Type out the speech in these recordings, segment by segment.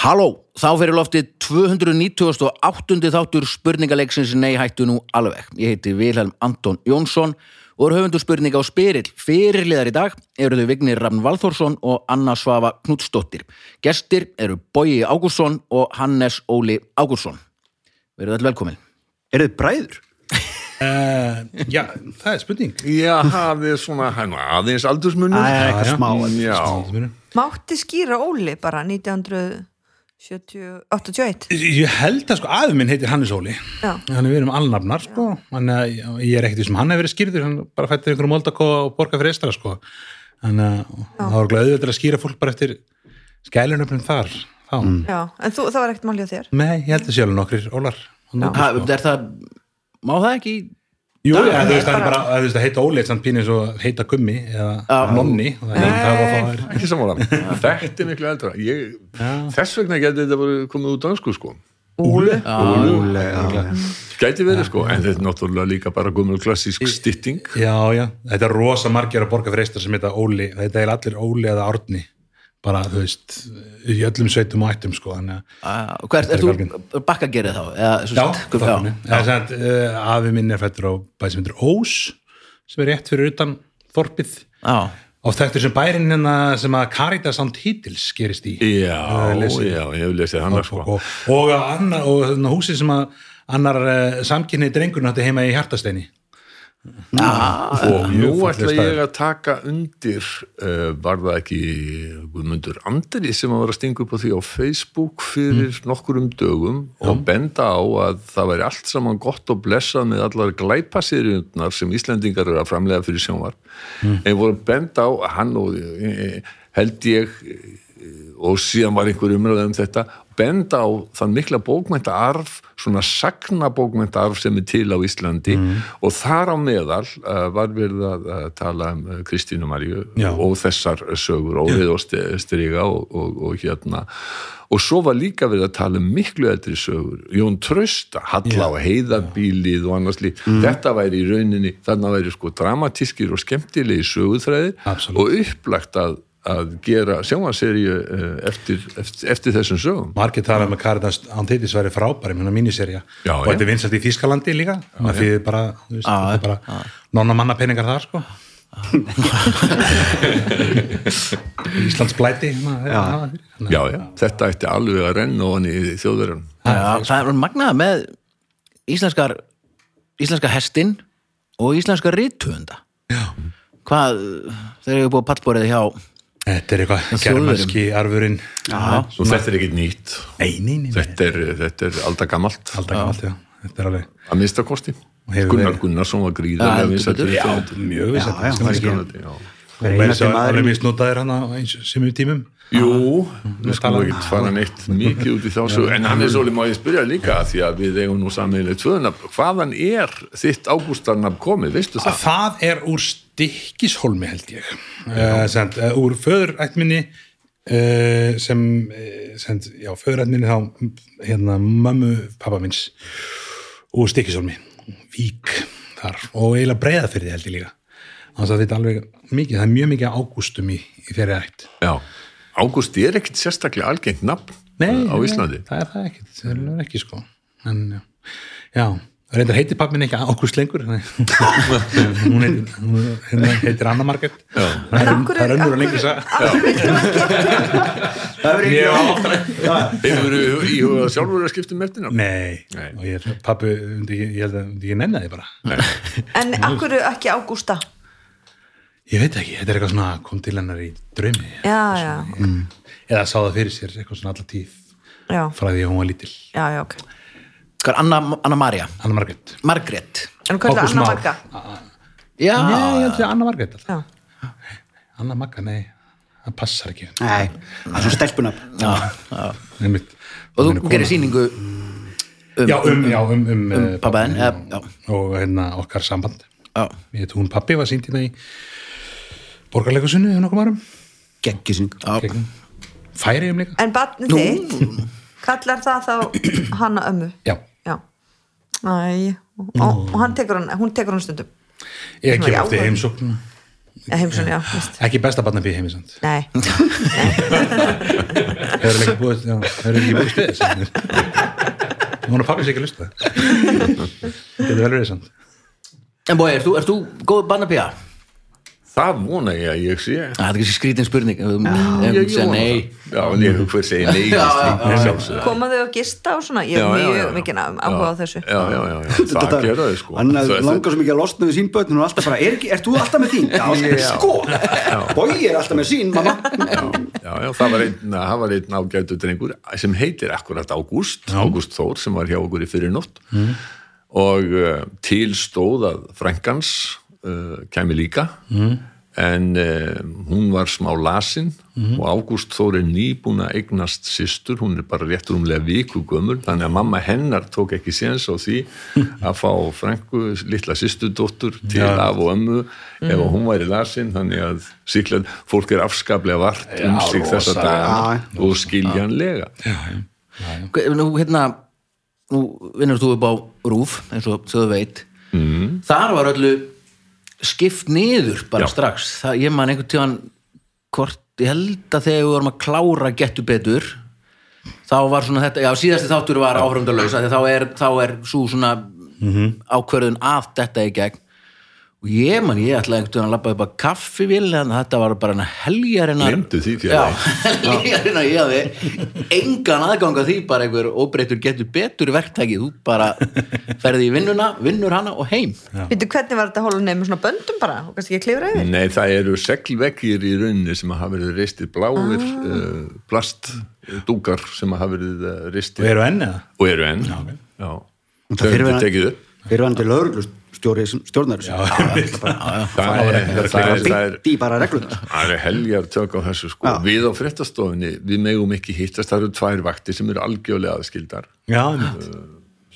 Halló, þá fyrir loftið 298. þáttur spurningaleiksins Nei hættu nú alveg. Ég heiti Vilhelm Anton Jónsson og er höfundur spurninga á Spyrill. Fyrirliðar í dag eru þau Vignir Rafn Valþórsson og Anna Svafa Knudsdóttir. Gestir eru Bogi Ágúrsson og Hannes Óli Ágúrsson. Verið öll velkomin. Er þið bræður? Uh, já, það er spurning Já, það er svona hann, aðeins aldursmunur Það er smá Já, Mátti skýra Óli bara 1981 Ég held að sko afi minn heitir Hannes Óli. Já. hann er verið um alnafnar sko. Hann, ég er ekkert því sem hann hefur verið skýrður hann bara fættir einhverjum moldakó og borga fyrir eistra sko. Þannig að það var glæðið til að skýra fólk bara eftir skælunöfnum þar þá. Já, en þú, það var ekkert málið á þér? Nei, ég held að sé alveg nokkrir ólar Ha, er það, má það ekki? Jú, Já, ja, þú veist það er bara þú veist að heita Óli samt pínir svo heita gummi eða nonni og það er það var það er ekki sammála. Þetta er miklu eldra. Ég, Þess vegna geti þetta bara komið út dansku sko. Óli? Gæti verið sko, en þetta er náttúrulega líka bara gömul klassísk stytting. Já, já, þetta er rosa margir að borga fyrir eistra sem heita Óli, þetta er allir Óli eða Árni bara, þú veist, í öllum sveitum og ættum sko, þannig að Ah, Hvert, er þú bakkagerið þá? Eða, svo Já, er sagt, uh, afi minn er fættur á bæði sem heitir Ós sem er rétt fyrir utan Þorpið. Já, og þekktur sem bærin hérna sem að Caritas on Titles gerist í. Já, er já, ég hef lesið hann og, sko. og, og, og þarna húsið sem að annar uh, samkynni drengurinn átti heima í Hjartasteini og nú ætla ég að taka undir uh, var það ekki Guðmundur Andri sem að var að stinga upp á því á Facebook fyrir nokkurum dögum og benda á að það væri allt saman gott og blessað með allar glæpasýrjundnar sem Íslendingar eru að framlega fyrir sjónvar en voru benda á hann og e, held ég og síðan var einhver umræða um þetta. Benda á þann mikla bókmæntaarf svona sagna bókmæntaarf sem er til á Íslandi. Og þar á meðal uh, var verið að tala um uh, Kristínu Maríu Já. og þessar sögur Ólið og Striga og, og, og hérna. Og svo var líka verið að tala um miklu eldri sögur. Jón Trausta, Halla og Heiðabílið og annars líf þetta væri í rauninni, þarna væri sko dramatískir og skemmtilegi söguþræðir Absolutt. og upplagt að að gera sjónvarseríu uh, eftir, eftir, eftir þessum sögum. Margir tala um að Caritas on Titles væri frábæri með míniserja Já, og þetta er vinsalt í Þískalandi líka það þýðir bara, þú veist, þetta er bara nonna manna peningar þar sko. Íslands blæti já, já, já, þetta ætti alveg að renna ofan í þjóðverðan Já, það er magnað með íslenskar íslenska hestin og íslenska rithöfunda. Já. Hvað, þeir eru búið að pallborið hjá Þetta er eitthvað germanski arfurinn. Já, og þetta er ekki nýtt. Nei, nei, nei, nei. þetta er, þetta er alltaf gamalt Alltaf gamalt, já. Þetta er alveg að minnsta kosti. Hefur Gunnar Gunnarsson var Já, rithöfundur. mjög viss Já, já, það er Já. alveg misnótaðir hann á eins sem við tímum. Jú, við skulum ekki fara neitt mikið út í þá svo, en hann er svolítið má ég spyrja líka því að við eigum nú sammeðileg tvöðunafn, hvaðan er þitt ágústarnafn komið, veistu að það? það er úr stikkishólmi held ég. Uh, send, uh, úr föðurættminni uh, sem uh, send, já, föðurættminni þá hérna mömmu pappa minns úr stikkishólmi vík þar. Og eiginlega breiða fyrir því held ég líka. Þannig að þetta er alveg mikið, það er mjög mikið ágústum í, í þeirri ætt. Já, ágúst er ekkit sérstaklega algengt nafn á Íslandi. það er það ekkit, það er ekki sko. En já, já reyndar heitir pappin ekki ágúst lengur hún heitir, hún hérna heitir Anna Marget það er hverju- það er önnur hverju- sag Það Ég ekki Hefur þú íhugað sjálfur að skipta um eftirnafn? Nei, Nei. og ég, pappi, myndi ekki- ég held að ekki nenni því bara. En akkur ekki Ágústa? Ég veit ekki, þetta er eitthvað svona kom til hennar í draumi. Já, já, eða sá það fyrir sér eitthvað svona alla tíð já, frá því að hún var lítil. Já, já, ok Hvað er Anna, Anna Maria? Anna Margrét. Margrét. En hvað er Ágúst Anna. Magga? Já, Nei, ég held að Anna Margrét alltaf. Já, Anna Magga, nei, það passar ekki. Nei, það er svo stelpunab já, já. Einmitt. Og þú gerir sýningu Já, um, já, um, um, um eh, pappaðin ja, Já, og hérna okkar samband. Já, ég heit hún pappi var sínt hérna í borgarleikusunni um nokkuð árum. Geggising já. Gegn- færi um líka. En barnið þitt kallar það þá hana ömmu? Já Æ, og, og hann tekur hann, hún tekur hann stundum. Ég eftir það- heimsókn heimsson, já, víst. Ekki besta barnabí heimi samt. Nei, hefur ekki búið já, hefur ekki búið spyrir hún er pappið sig ekki að lusta þetta er vel verið samt. En bói, ert þú, góð barnapía? Það vona ég að ég sé. Það er ekki skrítin spurning. Ef ef ég, ég nei. það. já, en ég hver segi nei við Já, já, slíku, já, já. sjálfsögðu. koma þau að gista og svona? Ég Já, er já, já, mjög já. mikið áhuga á þessu. Já, já, já, já, það gera þau sko. Hann Það- langar svo mikið að losna við sín börn. Og alltaf bara, er, er þú alltaf með þín? Já, sko, bói er alltaf með sín mamma. Já, já, já, það var einn, það var einn ágætu drengur sem heitir akkurat Ágúst Ágúst Þór sem var hjá okkur í fyrir nótt. Og uh, til stóð að frænkans uh, kæmi líka. En uh, hún var smá lasin og Ágúst Þór er nýbúin að eignast systur, hún er bara rétt rúmlega viku gömur, þannig að mamma hennar tók ekki séns á því að fá frænku, litla systurdóttur til af og ömmu ef hún væri lasin, þannig að síklega, fólk er afskaplega vart um sig þessa daga og skiljanlega. Nú, hérna nú vinnur þú upp á rúf eins og þau veit. Mm. þar var öllu skipt niður bara Já. strax. Það, ég man einhvern tíðan hvort, ég held að þegar við vorum að klára getur betur þá var svona þetta, já síðasti þáttur var áhrifndalaus þá er, þá er svo svona ákverðun að þetta í gegn og ég man, ég ætlaði einhvern tíðan að labba upp að kaffivél en þetta var bara heljarinnar Gleymdu því, heljarinnar ég hafði engan aðgang að því bara einhver óbreytur getur betur verktæki. Þú bara ferði í vinnuna vinnur hana og heim. Veitu, hvernig var þetta hólun með svona böndum bara? Og kannski ekki klifra yfir? Nei, það eru seglveggir í rauninni sem hafa verið reistir bláir Ah. uh, plastdúkar sem hafa verið og reistir eru enn eða? Og eru enn. Já. Já. Það fyrir við- tekið upp. fyrirvændi lauruglustjóri sem stjórnar þessu það er, beint í bara reglunar það er heljar tök á þessu sko. Já. við á fréttastofunni, við megum ekki hittast. Það eru tvær vaktir sem eru algjörlega aðskildar. Já, einmitt.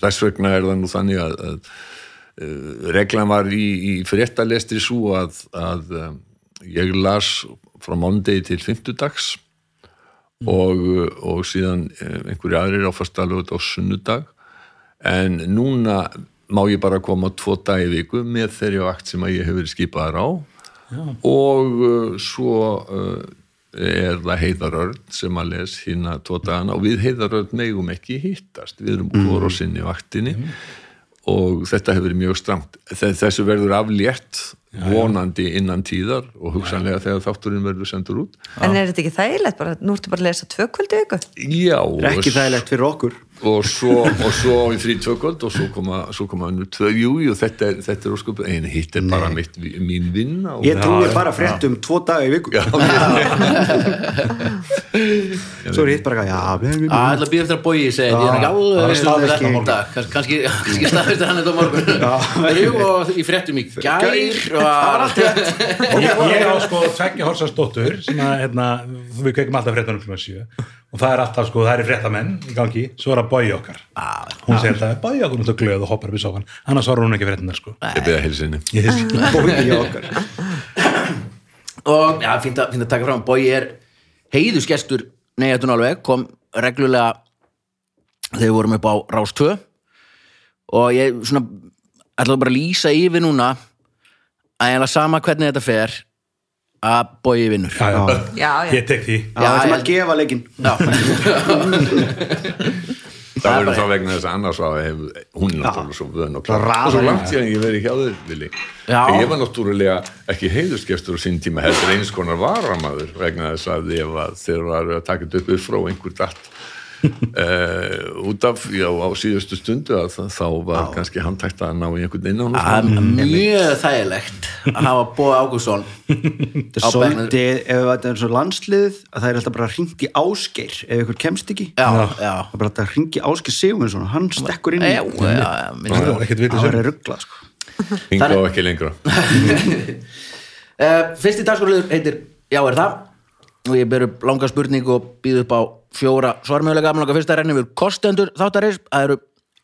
þess vegna er það nú þannig að, að uh, reglan var í, í fréttalestri svo að, að um, ég las frá mándegi til fimmtudags og, uh, og síðan einhverju aðrir á fastalögut á sunnudag. En núna má ég bara koma tvo dagi í viku með þeirri vakt sem að ég hefur verið skipaðar á. Og uh, svo uh, er það heiðarörn sem að les hérna tvo dagana. Og við heiðarörn megum ekki hittast, við erum hvort á sinni vaktinni. Og þetta hefur verið mjög stramt. Þessu verður aflétt vonandi innan tíðar og hugsanlega þegar þátturinn verður sendur út. En er þetta ekki þægilegt bara, nú ertu bara að lesa tvö kvöldi viku. Já, ekki þægilegt fyrir okkur. og svo, og svo í þrý tvökvöld og svo koma, svo koma önnur tvö, jú, jú, þetta er, þetta er ósköp, en hitt er bara mitt, mín vinna og ég trúi bara fréttum tvo daga í viku. Já, svo er hitt bara, erum að ætla að býða eftir að bói segi ég er ekki það er alveg dag. Kannski- kannski, kannski staðfestir hann þetta á morgun. Og í fréttum í gær var ég, ég á sko tveggja horsast dóttur sem að hérna, við kveikum alltaf fréttanum klukkan sjö. Og það er alltaf sko, það er fréttamenn í gangi, svo er það bói okkar. Hún segir það, bói okkur hún er glöð og hoppar upp í sófan, annars var hún ekki fréttinar sko. Ég hilsinni ég þessi bóið í okkar. Og já, fínt að, fínt að taka fram. Bói er heiðusgestur neyjatun alveg, kom reglulega þegar við vorum upp á Rás 2 og ég svona ætla bara að lýsa yfir núna að eiginlega sama hvernig þetta fer að Bói vinnur. Já, já. Já, já, ég tek því. Já, það er að gefa leikinn. Já. það verður þá vegna þess að annars hef, hún er náttúrulega svo vön og Raðar og svo langt síðan ég verið hjá þér Vili Já. ég var náttúrulega ekki heiðusgestur á sín tíma heldur eins konar varamaður vegna þess að að þeir var að taka þetta upp upp frá einhver datt uh, út af já, á síðustu stundu að það- þá var kannski handtækt að ná í einhvern inn á Það er mjög þægilegt að hafa Bói Ágússon þetta Á er svolítið, ef þetta er svo landslið að það er alltaf bara að ringi ásgeir ef ykkur kemst ekki. Já, já. það er bara að ringi ásgeir Sigmundsson hann stekkur inn í það er ekkert vitið það sem var ruggla sko. hinga á ekki lengra. Uh, fyrsti dagskóliður heitir Já er það og ég ber upp langa spurningu og býð upp á fjóra svarmjögulega gamlanga fyrsta renni við kostendur þáttarins, það eru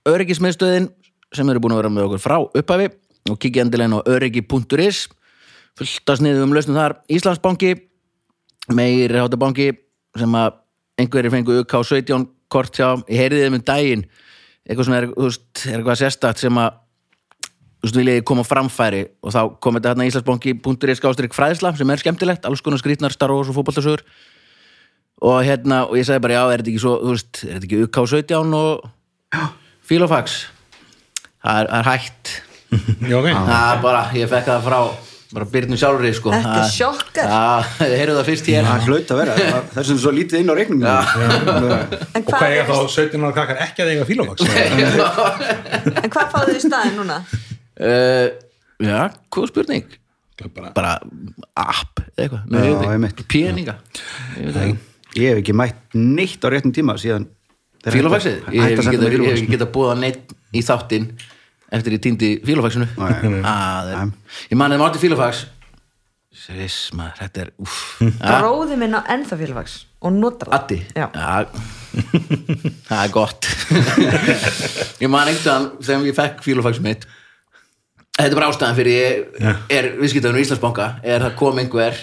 öryggismiðstöðin sem eru búin að vera með okkur frá upphafi og kikið endilegin á öryggi.is fullt að sniðu um lausnum þar. Íslandsbanki meiri háttabanki sem að einhverjir fengu UK 17 kort hjá, ég heyriði þeim um daginn. Eitthvað sem er, þú veist, er eitthvað sérstakt sem að þú veist, vil ég koma framfæri og þá kom þetta hérna Íslandsbanki.is skástrík fræðisla sem er skemmtilegt, alls konar skrýtnar Star Wars og fótboltasögur. Og hérna, og ég sagði bara, já, er þetta ekki svo þú veist, er þetta ekki UK17 og Filofax það er, það er hægt. Já, ok. það er bara, ég fekk það frá bara byrnum sjálfri, sko. Ekki Það- sjokkar. Þið heyrðu það fyrst hér. Það hlaut að vera, það það er sem svo lítið inn á En Og hvað er, þá 17 ára krakkar ekki að eiga fílófaks? en hvað fáðu þið í staðin núna? Uh, Já, hvað spurning? Bara, bara app eða eitthvað. Peninga. Ég veit það ekki. Ég hef ekki mætt neitt á réttum tíma síðan hætti- ég hef ekki getað búið að neitt í þáttinn eftir ég týndi Nei. ég man að mátti fílófax Sviss, maður, þetta er uff, Bróði minn á ennþá félfags og notar það. Addi? Já. það er gott. Ég man einhvern þegar ég fekk fílófax mitt þetta er bara ástæðan fyrir ég er viðskiptaðun í Íslandsbanka. Er það kom einhver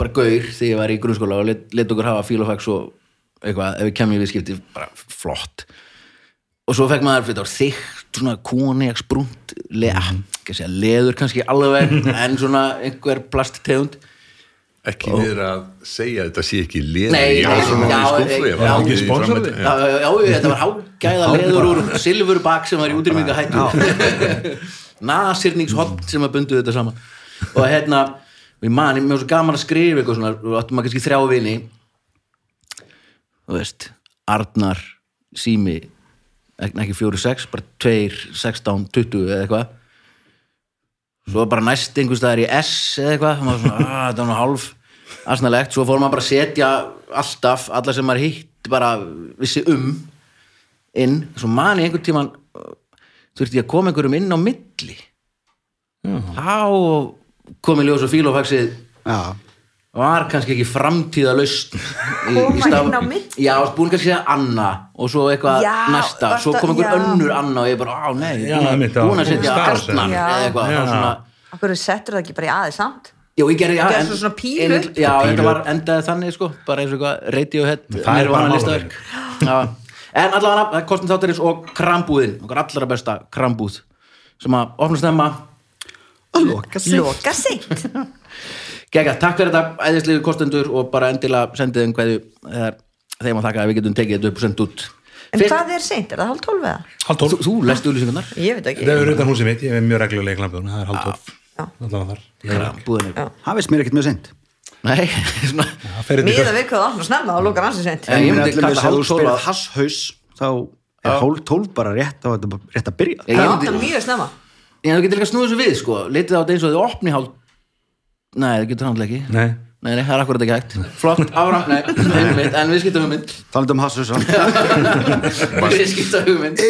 bara gaur þegar ég var í grunnskóla og let, let okkur hafa fílófax og eitthvað, ef við kemum í viðskipti bara flott. Og svo fekk maður fyrir þykkt svona kóniaks brúnt le, mm segja, leður kannski alveg en svona einhver plasttegund. Ekki verið að segja þetta sé ekki liður Nei, svona já, ég já, var ekki framhaldi- Já, já, já, þetta var hágæða leður úr silfurbak sem var í útrýminga hættu nasirningshott sem að bundu þetta saman. Og hérna, við manni, mér var svo gaman að skrifa eitthvað svona, og áttum maður kannski þrjá vini. Þú veist Arnar, Sími ekki, ekki fjóri sex, bara tveir, sextán, tuttu eða eitthvað. Svo bara næst einhvers staðar í S eða eitthvað, maður svona, að, þetta var nú hálf asnalegt, svo fór maður bara að setja alltaf, alla sem maður hitt bara vissi um inn, svo man ég einhvern tíman þurfti ég að koma einhverjum inn á milli þá kom í ljós og fílófaxið Já, var kannski ekki framtíða laust Koma inn á milli? já, búin kannski að Anna og svo eitthvað næsta svo kom einhver önnur Anna og ég bara, á nei Já, búin, að setja já. eða eitthvað Akkur settur það ekki bara í aðeins samt? já, ég gerði, já, en- svo svona pílu? en- já, þetta var endaði þannig sko, bara eins og eitthvað er bara Nirvana listaverk. Já. En allavega, er kostum þáttarins og krambúðin, okkar allra besta krambúð sem að opna snemma að loka sig Loka sitt Gekka, takk fyrir þetta æðislegu kostendur og bara endilega sendið þeim hverju þegar þeim að þakka að við getum tekið þetta upp og sendt út En Fyrst- hvað er seint? Er það hálf tólf eða? halv Þú, tólf. þú lestu úlýsingarnar Ég veit ekki Það er utan húsið mitt, ég er mjög reglulega í klambjónu, það er halv tólf. Já. Allavega þar. Krambúðinu Já. Það veist mér ekkert mjög seint Nei, svona í Míða við hvað opna snemma og lókar ansi seint. En ég En myndi kalla með hálf tólf spyrir að- hasshaus þá er hálf tólf bara rétt er þetta rétt að byrja. Ég Það opna mjög snemma. Ég þú getur líka snúið þessu við, sko. Litið á þetta eins og þið opni hálf Nei, það getur hann ekki. Nei. Nei, nei, það er akkurat ekki hægt. Flott, áfram, nei, hugmynd, en við skiptum hugmynd talandi um hasshaus Við skiptum hugmynd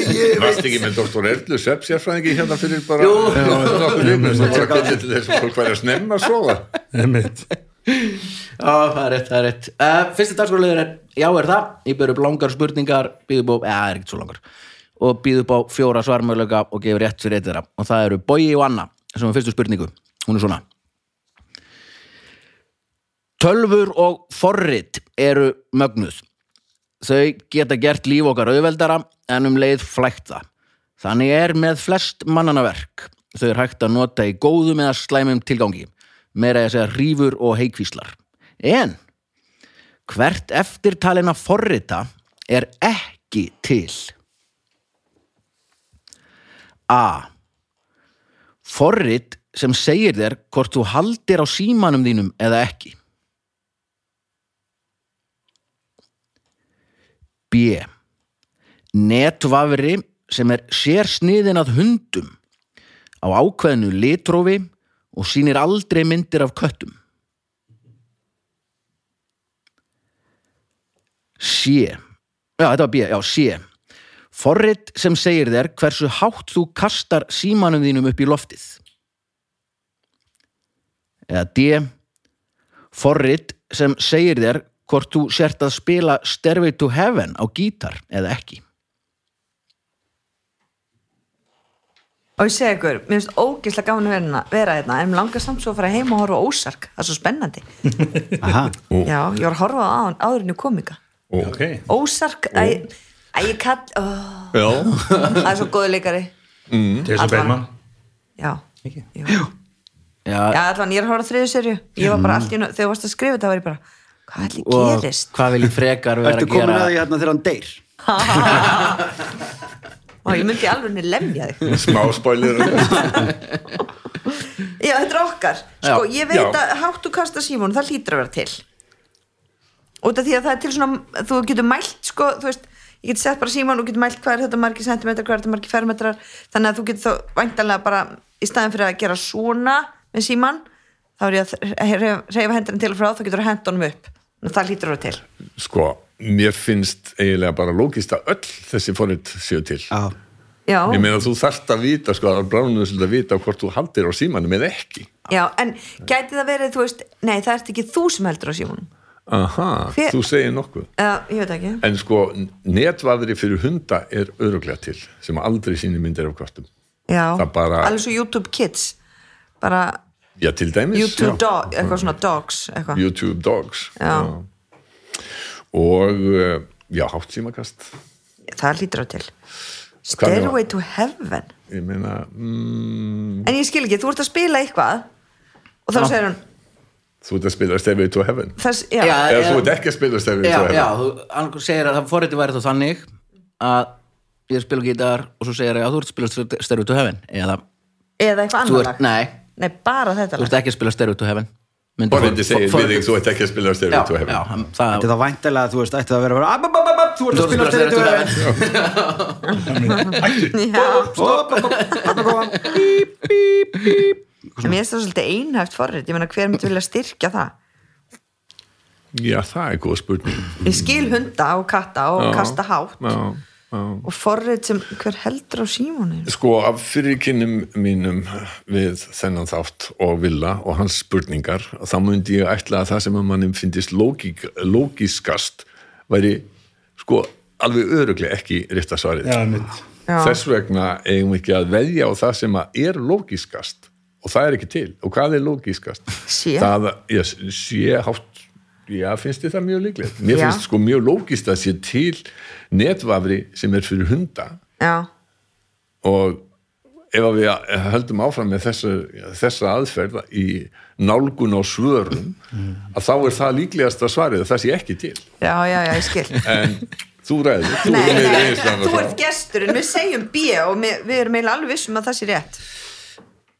Varst ekki með doktor Erlu Sepp sérfræðingi hérna fyrir bara Jú. Já, nokkuð vikum, það var að kalla til þess að fólk væri að snemma að sofa. Einmitt. Já, það er rétt, það er rétt. Uh, Fyrsti dagskólaður er, já er það? Ég ber upp langar spurningar, býð upp á Já, það er ekkert svo langar. Og býð upp á fjóra svarmöðlega og gefur rétt fyrir eitt þeirra. Og það eru Bogi og Anna sem er fyrstu spurningu. Hún er svona. Tölfur og forrit eru mögnuð. Þau geta gert líf okkar auðveldara en um leið flækt það. Þannig er með flest mannana verk. Þau er hægt að nota í góðum eða slæmum tilgangi. Meira að segja rífur og heikvíslar. En hvert eftirtalina forrita er ekki til? A. Forrit sem segir þér hvort þú haldir á símanum þínum eða ekki. B. Netvafri sem er sér sniðin að hundum á ákveðinu litrófi og sýnir aldrei myndir af köttum. C. Já, þetta var B, já, C. Forrit sem segir þér hversu hátt þú kastar símanum þínum upp í loftið. Eða D. Forrit sem segir þér hvort þú sért að spila Stairway to Heaven á gítar eða ekki. Og ég segi ykkur, mér finnst ógislega gaman að vera, vera hérna. En mér langar samt svo að fara heim og horfa á ósark það er svo spennandi. Aha. Já, ég var að horfa á áður, áðurinn í komika Ok. Ósark, æ, æ, ég kall Já, það er svo góðu leikari. Jason. Bateman. já? Jú. Já, já. Allan ég er að hóra þriðu serju ég var bara allt í einu, þegar þú varst að skrifa þetta var ég bara hvað ætli og gerist? hvað vil ég frekar vera Ertu að komin gera? að því hérna þegar hann deyr og ég myndi alveg niður lemja þig. Smá spoiler. Já, þetta er okkar. Sko, ég veit Já. að háttu kasta símón það hlýtur að vera til. Út af því að það er til svona þú getur mælt, sko, þú veist ég get sett bara símón og getur mælt hvað er þetta margir sentimetrar hvað er þetta margir fermetrar. Þannig að þú getur þá væntanlega bara í staðin fyrir að gera svona með síman þá er ég að reyfa hendurinn til og frá þá getur að henda honum upp. Að það hlýtur að vera til. Sko, mér finnst eiginlega bara lókist að öll þessi forrið séu til. Já, já, ég meina þú þarft að vita sko, að bráðum þess að vita hvort þú haldir á símanum eða ekki. Já, en gæti það verið, þú veist nei, það ert ekki þú sem heldur á símónum aha, Hver- þú segir nokkuð. Eða, ég veit ekki. En sko, netvafri fyrir hunda er öruglega til, sem aldrei síni myndir af kvartum já, bara- alveg svo YouTube Kids. Bara já, til dæmis YouTube já. dog, eitthvað svona dogs eitthvað. YouTube Dogs Já. Og uh, já, hátt símakast. Það hlýtur á til. Stairway to Heaven. Ég meina mm, en ég skil ekki, þú ert að spila eitthvað og þá segir hún þú ert að spila Stairway to Heaven. Þess, já, Já, eða já. þú ert ekki að spila Stairway Já, to Heaven. já, þú annarkur segir að það forriti væri þá þannig að ég spila gítar og svo segir að þú ert að spila Stairway to Heaven eða eða eitthvað þú annar lag. nei, nei, bara þetta þú ert lag. ekki að spila Stairway to Heaven Myndi Forrindi for- segir við þig, þú ert ekki að spila Stairway Já, to Heaven já, hann- það þetta er það væntilega þú veist, ætti það að vera bara "Ab, ab, ab, ab, Þú ert Þú að spila Stairway to styrtu Heaven en mér finnst það svolítið einhæft forrið ég meina hver myndi vilja styrkja það? Já, það er góð spurning. Ég skil hunda og katta og kasta hátt. já og forrið sem hver heldur á símónin Sko, af fyrirkynnum mínum við þennan þátt og Villa og hans spurningar, þá myndi ég ætla að það sem að mannum finnist lógík, lógískast væri sko alveg öruglega ekki rétta svarið. Já. Þess vegna eigum við ekki að veðja á það sem að er lógískast og það er ekki til. Og hvað er lógískast? Sé. Það, já, sé hátt, já, finnst þið það mjög líklegt. Mér Já. finnst sko mjög lógíst að sé til netvafri sem er fyrir hunda. Já, og ef að við höldum áfram með þessa, þessa aðferð í nálgun á svörum að þá er það líklegasta svarið að það sé ekki til. Já, já, já, ég skil. En þú ræður þú, Nei, er með nei, og þú ert gesturinn, við segjum B og við, við erum eiginlega alveg vissum að það sé rétt.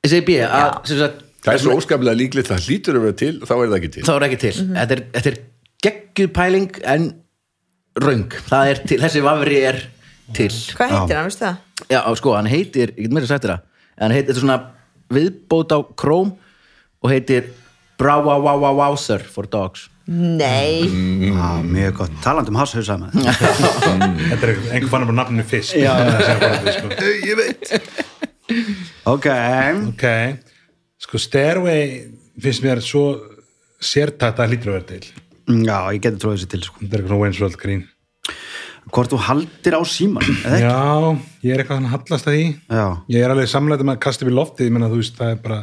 Ég segi B að sem sagt, það er svo óskaplega líklegt það hlýtur að vera til þá er það ekki til. Þá er ekki til. Mhm. þetta, er, þetta er geggjuð pæling en röng, það er til, þessi vafri er til. Hvað heitir hann, veistu það? Já, sko, hann heitir, ég get meira sagt þér það. En hann heitir, þetta er svona viðbót á Chrome og heitir Browwowwowwowser for dogs. Nei, Já, mjög gott, talandi um hashausa maður. Þetta er einhver fann bara nafninu sko. Ég veit. Ok, Ok, sko Stairway finnst mér svo sértætt að hlýtur að vera til. Já, ég geti tróðið þessi til sko. Þetta er eitthvað Wayne's World grín. Hvort þú haldir á síman eða ekki? Já, ég er eitthvað hann hallast að því. Já, Ég er alveg samlega með að kasta upp í loftið ég menna þú veist, það er bara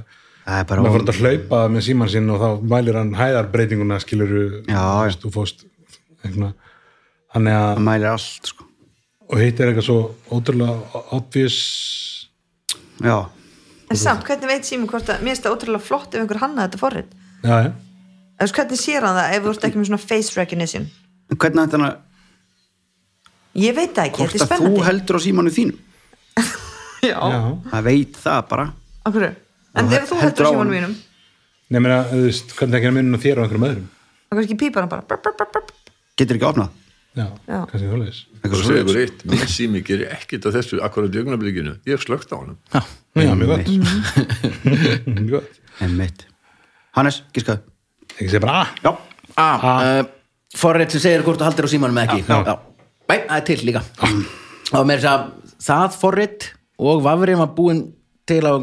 maður fór að hlaupa með síman sinn og þá mælir hann hæðarbreytinguna skiluru þú fóst eitthvað. Þannig að, það mælir allt sko. og hitt er eitthvað svo ótrúlega obvious. Já, en samt, hvernig veit sími hvort að mér finnst það ótrúlega flott ef einhver hanna þetta forrið já, já, Eða, hvernig sér hann það ef þú ert ekki með svona face recognition? En hvernig ætti hann að ég veit það ekki, hvort þetta er að þú spennandi. heldur á símanu þínum? Já, já. Það veit það bara. Okkur en ef þú heldur á á honum. mínum? Nei, meina, þú veist, hvernig ekki að minna þér og einhverjum öðrum? Þá kannski pípar hann bara. Brr, brr, brr, brr. Getur ekki opnað? Já, kannski þjóðleis sími gerir ekkit af þessu akkurat í augnablikinu, ég slögt á honum já, mjög gott. Mjög gott. Einmitt. Hannes, gískaðu ekki segja bara "Ah, Já, A, uh, forrið sem segir hvort þú haldir á símanum eða ekki. Já. já. Nei, það er til líka. Og með þess að það forrið og vafrið var búin til á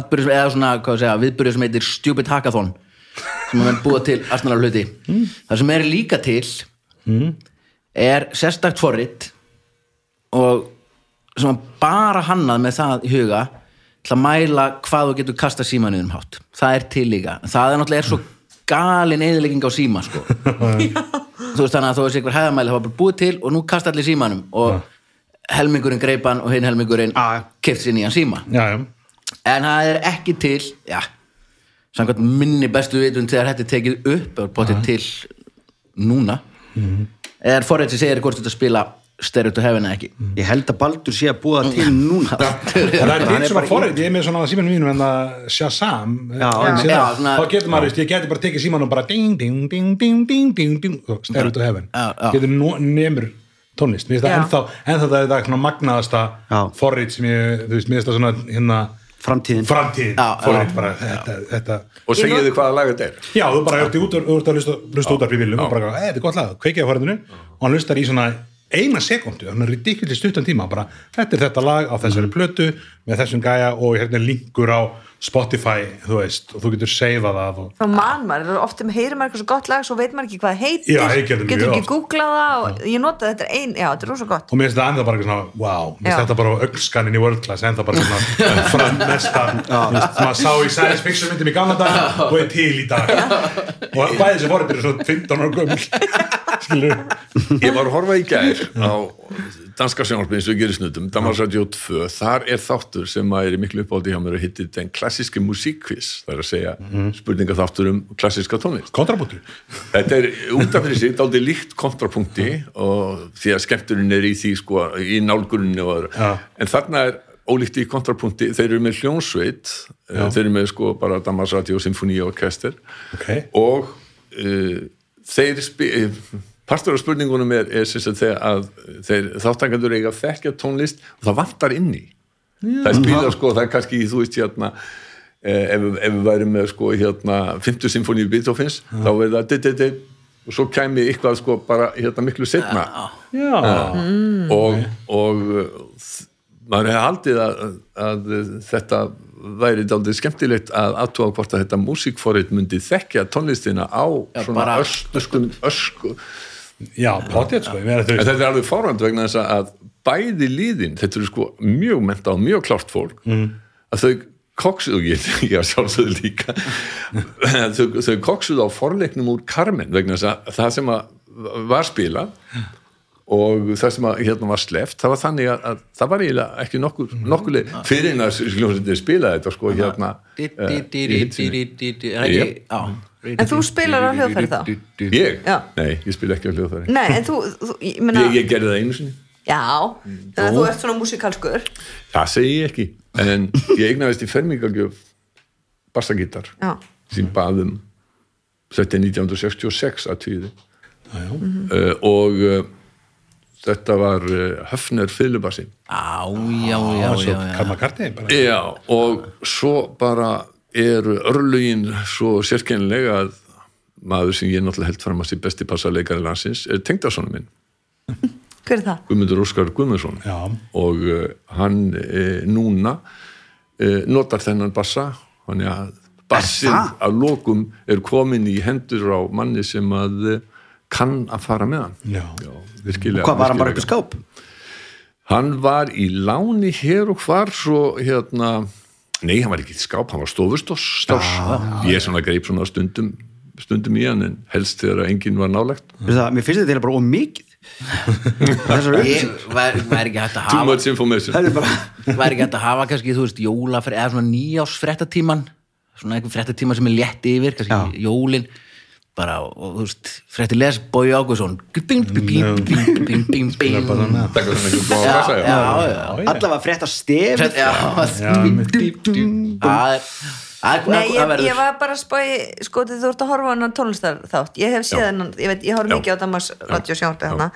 atbyrðis, eða svona, segja, viðbyrðis sem heitir Stupid Hackathon sem er búið til astnalega hluti. Það sem er líka til er sérstakt forrið og sem bara hannað með það í huga til að mæla hvað þú getur kasta símanuðum hátt. Það er til líka, það er náttúrulega er svo galin eðilegging á síma sko. þú veist þannig að þú veist einhver hæðamæli það var bara búið til og nú kasta allir símanum og helmingurinn greipan og hinn helmingurinn keft sér nýjan síma. Já, já, en það er ekki til já, samkvæmt minni bestu vitun þegar þetta er tekið upp og potið til núna. Er forrið sem segir hvort þetta spila Stereo to Heaven eða ekki? Ég held að Baldur sé að búa til núna. Það er er svona bara í- forrið, ég er með svona á símanum mínum en það Shazam Já, Já, þá getur maður, ég geti bara tekið símanum og bara ding, ding, ding, ding, ding, ding, ding. Og hefin Já, já. getur nemur tónlist. Já. ennþá það er það svona magnaðasta Já. forrið sem ég, þú veist, mér finnst það svona hérna, framtíðin. framtíð Já, forrið, bara. Þetta, þetta og segið þið hvaða lag þetta er? Já, þú bara ert út, þú ert að hlusta, hlusta út af bílum og bara, "Hey, þetta er gott lag, kveikið á forðinu og hann hlustar í svona eina sekundu hann er ridiculous stuttan tíma, bara þetta er þetta lag á þessari plötu með þessum gæja og hérna linkur á Spotify, þú veist, og þú getur seifað það og þá man maður, ofta heyrir maður eitthvað svo gott lag svo veit maður ekki hvað heitir. Já, getur ekki oft. googlað það og ég nota þetta er ein, já, þetta er rosa gott. Og mér finnst það ennþá bara eitthvað svona, wow, mér finnst þetta bara á augskaninn í World Class, ennþá bara svona fram mesta, þú veist, maður sá í science fiction myndum í gamla dag og er til í dag. Og bæði sem voru byrja svona 15 ára gömul. Skilur Ég var að horfa í gær á danska sjónarspinn sem gerum snutum, Damars Radio 2 þar er þáttur sem að er í miklu uppáldi hjá mér og hittir den klassíski musikquiz það er að segja spurninga þáttur um klassíska tónlist kontrabúttur Þetta er út af fyrir sig dálítið líkt kontrapunkti og því að skemmturinn er í því sko, í nálgurinni og öðru Já. en þarna er ólíkt í kontrapunkti þeir eru með hljónsveit Já. þeir eru með sko bara Damars Radio Symfóni og Orkester okay. og uh, þeir uh, partur af spurningunum er, er þegar að þeir þáttangandur eiga að þekkja tónlist og það vantar inn í það er spila sko, það er kannski þú veist hérna eh, ef, ef við værum með sko hérna 50 symfóníu Beethoven's þá verður það di, di, di, og svo kæmi eitthvað sko bara hérna miklu setna Já, og, og þ- maður hefði haldið að, að þetta væri dálítið skemmtilegt að aðtúa hvort að þetta músíkforrið myndi þekkja tónlistina á svona bara- öskum ösku. já, potið sko þetta er alveg fárand vegna þess að bæði líðin, þetta eru sko mjög menta og mjög klárt fólk Mm. að þau koksuðu, ég, ég sjálfsögðu líka. Þau, þau koksuðu á forleiknum úr Carmen vegna þess að það sem að var spila og það sem að hérna var sleft það var þannig að, að það var eiginlega ekki nokkur, nokkur leið fyrir en að spilaði þetta sko hérna. En þú spilar á hljóðfæri þá? ég? Nei, ég spila ekki á hljóðfæri. Nei, en þú, ég, gerði það einu sinni. Já, þannig að þú ert svona músikalskur. Það segi ég ekki, en ég eignaðist í fermingagjöf bassagítar já, sem baðum þetta er 1966 að tíði uh, og uh, þetta var uh, Höfner Fyllubassi Á, já, já, svo já, já. Karma Karti bara. Já, og svo bara eru örlugin svo sérkennilega að maður sem ég náttúrulega held fram að sé besti passarleikari landsins er tengdarsonu minn, hver er það? Guðmundur Óskar Guðmundsson. Já, og uh, hann uh, núna uh, notar þennan bassa. Þannig að bassin að lokum er komin í hendur á manni sem að kann að fara með hann. Já, virkilega, hvað var hann bara upp í skáp? Hann var í láni hér og hvar svo hérna nei, hann var ekki í skáp, hann var stofustórs ég er svona greip svona stundum stundum í hann en helst þegar enginn var nálegt það, mér finnst þetta bara ómikið væri væri ekki hægt að too hafa much information. Það er bara væri ekki hægt að hafa kannski, þú veist, jólafrið eða svona nýjás fréttatíman svona einhver fréttatíma sem er létt yfir kannski jólin. Bara, og þú veist, frétti les Bói Ágússon bing, bing, bing, bing, bing, bing, bing bara svona það er svona einhver góð að já, já, já. já. Allavega stef já. Það er- það Nei, ég, ég var bara að spáði sko þú ert að horfa á hann tónlistar þátt. Ég hef séð hennan, ég veit, ég horf Já. mikið á Damas radio sjónarbi hana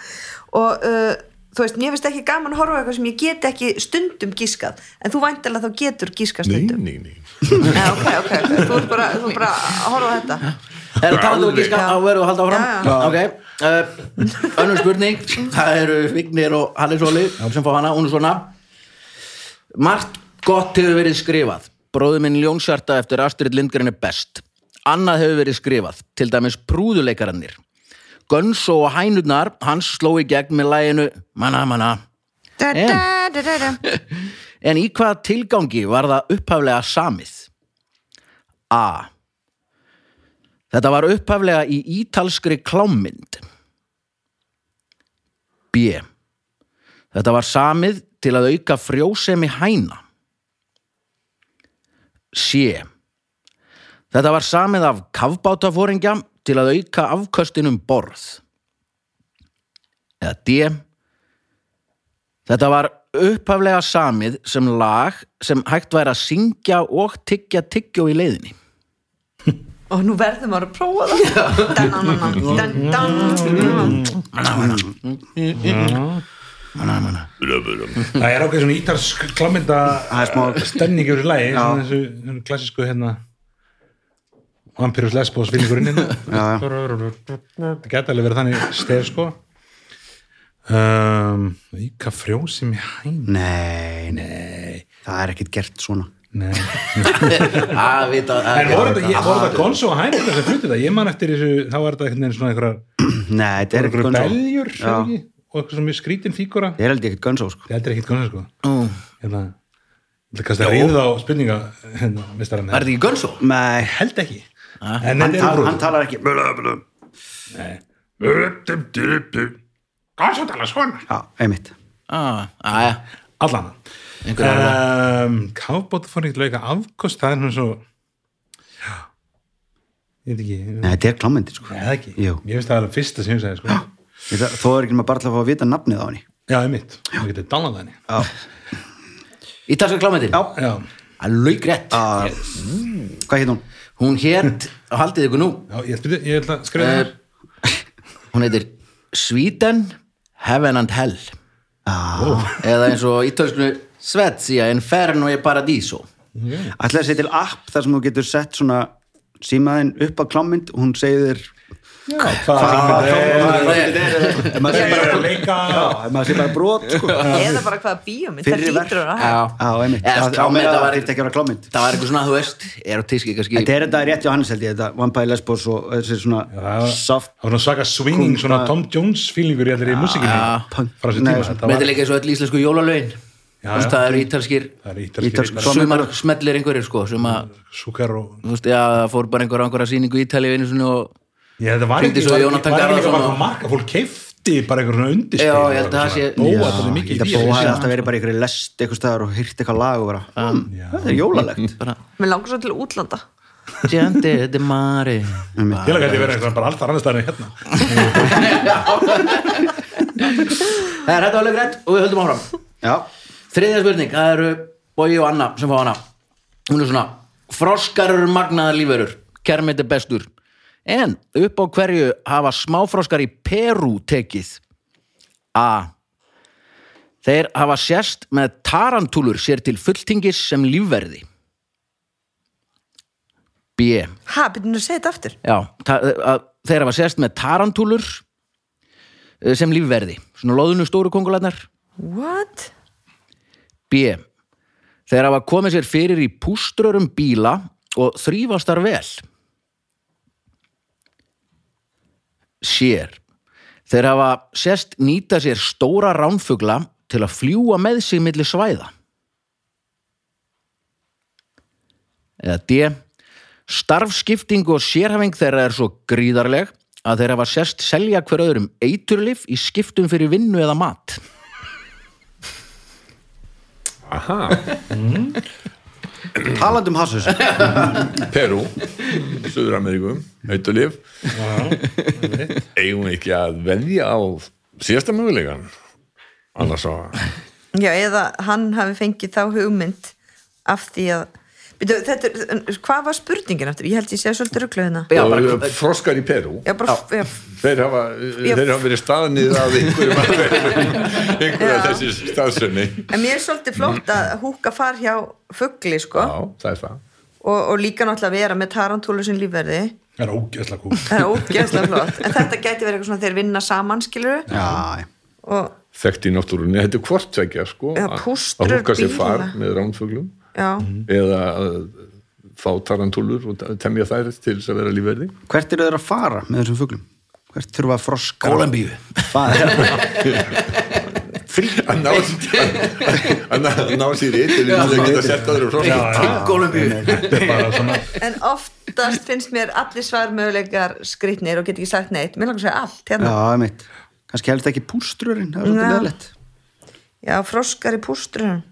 og uh, þú veist, mér finnst ekki gaman að horfa á eitthvað sem ég get ekki stundum gískað. En þú væntalega þá getur gískað stundum. nei, nei. Nei, ok, ok, ok, þú ert bara, þú ert bara að horfa á þetta. Er það talað um Alveg. gíska? Að verður að halda áfram? Já, já. Ok, uh, önnur spurning. Það eru Vignir og Hallir Sóli sem fá hana, hún er svona Margt gott hefur verið skrifað Bróður minn Ljónsjarta eftir Astrid Lindgren er best Annað hefur verið skrifað Til dæmis prúðuleikarannir Gunso og hænurnar hans sló í gegn með læginu Manna, manna En? En í hvaða tilgangi var það upphaflega samið? A. Þetta var upphaflega í ítalskri klámynd. B. Þetta var samið til að auka frjósemi hæna. C. Þetta var samið af kafbátafóringja til að auka afköstinum borð. Eða D. Þetta var upphaflega samið sem lag sem hægt væri að syngja og tyggja tyggjó í leiðinni. og nú verðum maður að prófa það Dan, dan, dan, Það er ákveð svona ítarsk Það smá- stemning yfir lægi, þessu, klassísku hérna Vampirus Lesbos vinningurinn hérna. Já, Það geta alveg verið þannig stef sko. Um, Íka frjósi mér hæn. Nei, nei. Það er ekkert gert svona. Nei. Að vita En voru þetta, ég- þetta Gonzo og Hænir sem flutti þetta, ég man eftir þessu þá var þetta einhvern veginn svona einhverjar Nei, þetta er Gunso beljur Já. ekki? Og eitthvað svona mjög skrítin Þetta er held ég ekkert Gunso sko. Þetta er ekkert Gonzo sko. Mm. hérna, Þetta kannski að ríða á spurninga hérna, mistarann Er þetta ekki Gunso? Nei, held ekki. En hann, tal, er hann talar ekki. Gonzo tala svona. Já, einmitt. Ah, aðja, allan. Er það. um, Kafbóta fór ekki leika afkost það er svona svo já, ég veit ekki. Nei, þetta er klámyndi sko. Nei, það ekki, Jú. ég finnst það alveg fyrsta sem ég sagði sko. Þó er ekki maður bara til að fá að vita nafnið á henni. Já, ég mitt, það getur dánað það henni. Já, Ítalska klámyndin? já. Já, Að lauk rétt. Ah, Hvað heit hún? Hún hétt, haldið ykkur nú, já ég, ég ætla að skrifa Eh, það hún heitir Sweden, Heaven and Hell. Ah, Eða eins og ítalskunu Svezia, Inferno e Paradiso. Ætlaði að segja til app þar sem þú getur sett svona símaðinn upp á klámynd og hún segir Nei, ef maður sé er bara að leika Já, ef maður sé bara brot sko eða bara hvaða bíómynd það lítur að Eða, Það sko, á að var- það þyrfti ekki að vera klámynd það var eitthvað svona, þú veist, erotíski kannski. Þetta er þetta rétt hjá Hannes held ég, þetta Vampire Lesbos og þessi svona soft það var svona svaka swinging, svona Tom Jones feelingur í allir í Þetta Með þetta leika eins og öll íslensku jólalögin. Það eru ítalskir, er sumar smellir einhverjir, sko, að, það fór bara einhver á einhverja sýningu í svona og Já, þetta var ekki, svo var ekki, var ekki og- marka, fólk keifti bara einhver svona undirspil Já, ég held að það sé- Bóa þetta mikið í Þetta því bóa sé- alltaf verið bara einhverju lest eitthvað staðar og hýrt eitthvað lag og bara hm, Það er jólalegt bara, mér langar svo til útlanda Gente de mare. Einmitt. Ég lag að þetta verið eitthvað bara alltaf annars staðar en hérna Það er þetta alveg grænt og við höldum áfram. Já, Þriðja spurning, það eru Bogi og Anna sem fá hana. Hún er svona, froskar eru magnaðar lífverur, kermit er bestur. En upp á hverju hafa smáfroskar í Perú tekið? A. Þeir hafa sérst með tarantúlur sér til fulltingis sem lífverði. B. ha, byrjum að segja þetta aftur Já, að þeir hafa sérst með tarantúlur eh, sem lífverði. Svona loðunu stóru kongularnar. what? B. Þeir hafa komið sér fyrir í púströrum bíla og þrýfast þar vel. Sér. Þeir hafa sérst nýta sér stóra ránfugla til að fljúa með sig milli svæða. Eða D. Starfskipting og sérhæfing þeirra er svo gríðarleg að þeir hafa sérst selja hver öðrum eiturlif í skiptum fyrir vinnu eða mat. Aha, talandi um hassus Perú Suður Ameríku, Hautulif eigum við ekki að velja á síðasta mögulegan annars að já, eða hann hafi fengið þá hugmynd af því að byrju, þetta, hvað var spurningin aftur? ég held ég sé svolítið og bara- froskar í Perú. Já, bara, já, þeir hafa, þeir hafa verið staðnið af einhverjum einhverja Já. þessi staðsönni en mér er svolítið flott að húka far hjá fugli, sko. Já, það er það. Og, og líka náttúrulega vera með tarantúlu sem lífverði. Það er ógeðslega kúl það er ógeðslega flott. En þetta gæti verið eitthvað svona þeir vinna saman skilur Já, og þekkt í náttúrunni, þetta er hvort tvekja sko, að- að húka sér far með ránfuglum. Já, eða að fá tarantúlur og temja þær til þess að vera lífverði. Hvert eru þeir að fara með þessum fuglum? Hvert þurfa að froskar Kólumbíu. að ná, að ná, að sér í til þess að geta sett er bara svona en oftast finnst mér allir svar möguleikar skrýtnir og get ekki sagt neitt. Mér langar að segja allt hérna. Já, einmitt. Kannski helst ekki pústrurinn, það er svolítið Já. leðilegt já, froskar í pústrunum.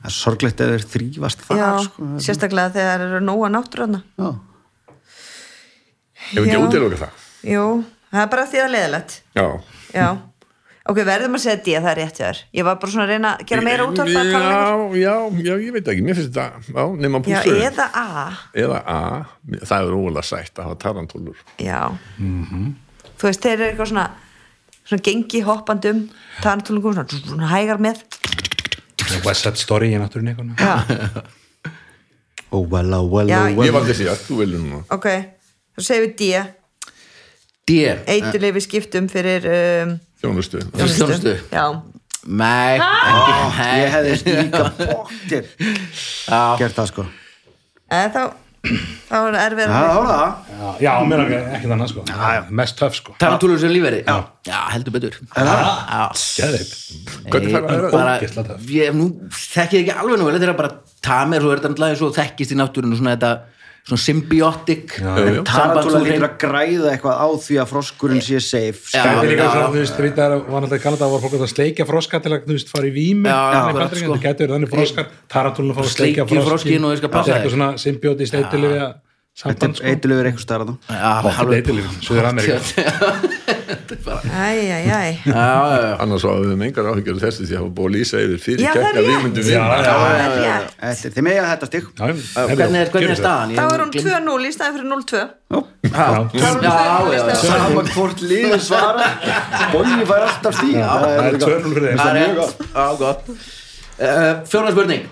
Það er sorglegt ef þeir þrýfast þar já, sko. sérstaklega þegar eru nóga náttúrana já. Ef ekki útiloka það. Jú, það er bara því að leðilegt Já. já, ok, verðum að segja D það er rétt þér, ég var bara svona að reyna að gera meira útvarp að tala um Já, já, já, ég veit ekki, mér finnst þetta, já, nema já, púsur. eða A. Eða A, það er ólega sætt að hafa tarantúlur. já. Þú veist, þeir eru eitthvað svona svona gengi hoppandum tarantúlungum, svona, svona hægar með. West Side Story í náttúrunni eitthvað já, oh well, oh well, Já, oh well. Ég valdi því að þú viljum núna. ok, þá segjum við D D eiturleifi skiptum fyrir um, Þjónustu. Þjónustu. já, nei. ég hefði líka bóttir Já, gert það sko. Eða þá þá er erfið Já, það það. Já, já mér er ekki þannig sko. Mest töff sko. Tarantúlur sem lífverði Já, já heldur betur. Já, það að Ógeðslega töff. ég, nú þekki ekki alveg nú vel, þetta er bara tamer, svo er þetta náttúrulega svo þekkist í náttúrinu svona þetta svona symbiotic. Tarantúla lítur að græða eitthvað á því að froskurinn sé safe Já, Þetta er líka svona, þú veist, þið veit að var náttúrulega í Kanada var fólk að sleikja froska til að, þú veist, fara í vími Já, Þannig sko. þetta getur þannig froskar Tarantúlun fá að skal passa Þetta er eitthvað svona symbiótist eitilifja samband, sko. Eitthvað eitthvað starra þá Já, Bóttið eitilifja, Suður Ameríka æjæjæj Annars var við með engar áhyggjur af þessu því að hafa búið að lýsa yfir fyrir það að við myndum það er þið megið að þetta stig. Já, Hvernig er, hvernig er staðan? Ég þá er hún gleym- 2-0 í staðin fyrir 0-2 Já, já, já, já. Saman hvort liður svara. Bói fær alltaf stíg Það er Það gott. Fjóra spurning.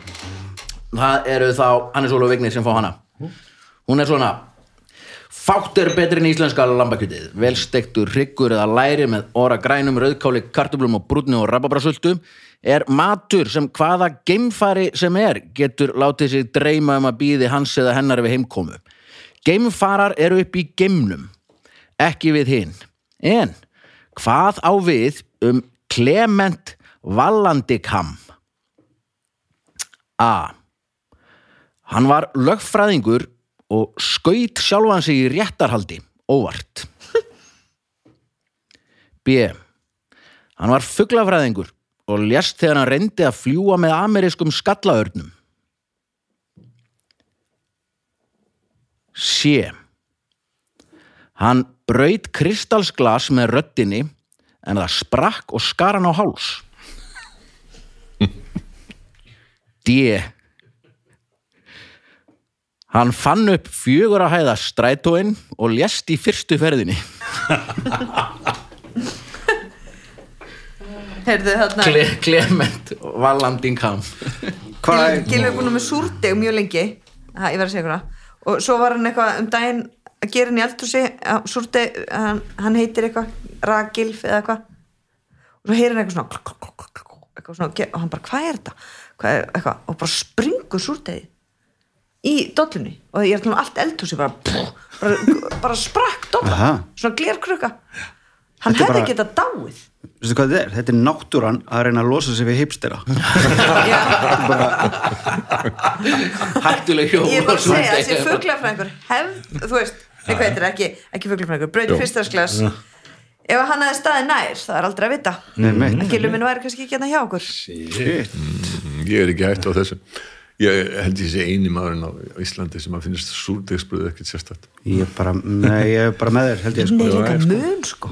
Það eru þá Hannes Ólu Vignir sem fá hana? Hún er svona Fátt er betri en íslenska lambakjötið Velstektur hryggur eða læri með óra grænum, rauðkáli, kartöflum og brúnni og rababrasöldu er matur sem hvaða geimfari sem er getur látið sig dreyma um að býði hans eða hennar við heimkomu. Geimfarar eru upp í geimnum, ekki við hinn. En hvað á við um Clement Vallandikam? A. Hann var lögfræðingur og skaut sjálfan sig í réttarhaldi, óvart. B. Hann var fuglafræðingur og lést þegar hann reyndi að fljúa með amerískum skallaörnum. C. Hann braut kristalsglas með röddinni en það sprakk og skar hann á háls. D. Hann fann upp fjögur að hæða strætóin og lést í fyrstu ferðinni. heyrðu þarna Cle Clement Vallandingham. Hvað er búin með súrdeg mjög lengi. Ha, ég verð að segja það. Og svo var hann eitthvað um daginn að gera hann í eldhúsi súrdeg, hann, hann heitir eitthvað ragilf eða eitthvað. Og svo heyrir hann eitthvað svona eitthvað svona og hann bara hvað er þetta? Hvað er, eitthvað, og bara springur súrdegi í dollunni. Og ég er að um allt eldhúsi bara, pff, bara, bara sprakk dolla. Svona glerkrukka. Hann hefði bara- getað dáið. Veistu hvað þetta er? Þetta er náttúran að reyna að losa sig við hipstera. Hættuleg hjól. ég er bara að segja þessi fuglafræðingur hefð, þú veist, eitthvað heitir ekki ekki fuglafræðingur, brauti fyrstasklas ef hann hefði staðið nær, það er aldrei að vita. Að gilum minn væri kannski ekki hérna hjá okkur. Shit. Ég er ekki hægt á þessu. Ég held ég sé eini maðurinn á Íslandi sem að finnst súrdegsbröð ekkert sérstætt. Ég er bara, nei, ég er bara með þér held ég sko Nei, líka mun sko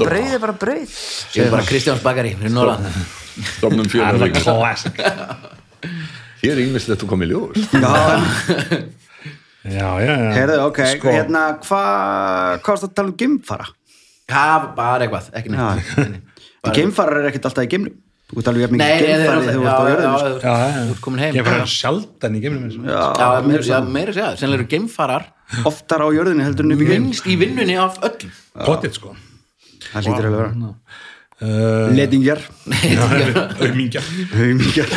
brauð er bara brauð Ég er bara Kristjáns Bakari, fyrir Norðan. Stofnum Það fjölar er classic Hér er ímislegt að koma í ljós. Já, Já, já, já heyrðu, ok, Sko. hérna hvað hvað það að tala um geimfara? Já, bara eitthvað, ekki neitt. því geimfarar er ekkert alltaf í geimnum Þú jafn Nei, mikið geimfarið þegar þú ert á jörðinu já, sko. já, þú ert komin heim. Ég fyrir sjaldan í eins og- Já, meira, já, meira segja, sennilega eru geimfarar Oftar á jörðinu heldur en upp í geim. Minnst í vinnunni af öllum. Potið sko. Það hlýtur alveg að vera. Uh, Ledingjar, Örmingja haumingjar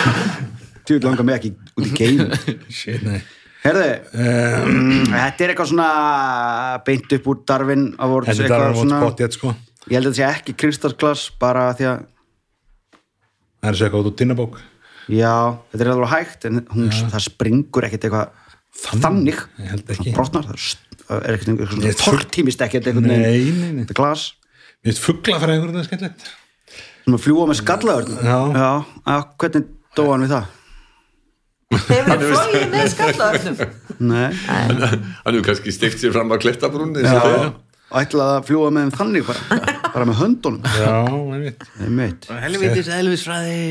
Tjóð langar mig ekki út í geim. Shit, nei. Herðu, um, þetta er eitthvað svona beint upp úr Darwin Awards, Þetta er svona, Awards potið sko. Ég held að þetta sé ekki kristalsglas bara því að, Það er svo eitthvað út úr tinnabók. Já, þetta er alveg hægt en hún, það springur ekkert eitthvað þannig, Ég held ekki. það brotnar það er það er ekkert einhver Ég svona fugl- tortímist ekkert einhvern Nei, veginn. Nei, nei þetta er glas, Mér finnst fuglafræðingur þetta er skemmtilegt. Sem að fljúa með skallaður Já. já, já, hvernig dóa hann við það? Hefur þið flóið með skallaðurnum? Nei, hann hefur kannski stift sér fram á klettabrún já, ætlaði að fljúa með þeim þannig bara, bara með höndunum. Já, einmitt. Einmitt. Helvitis elvisfræði.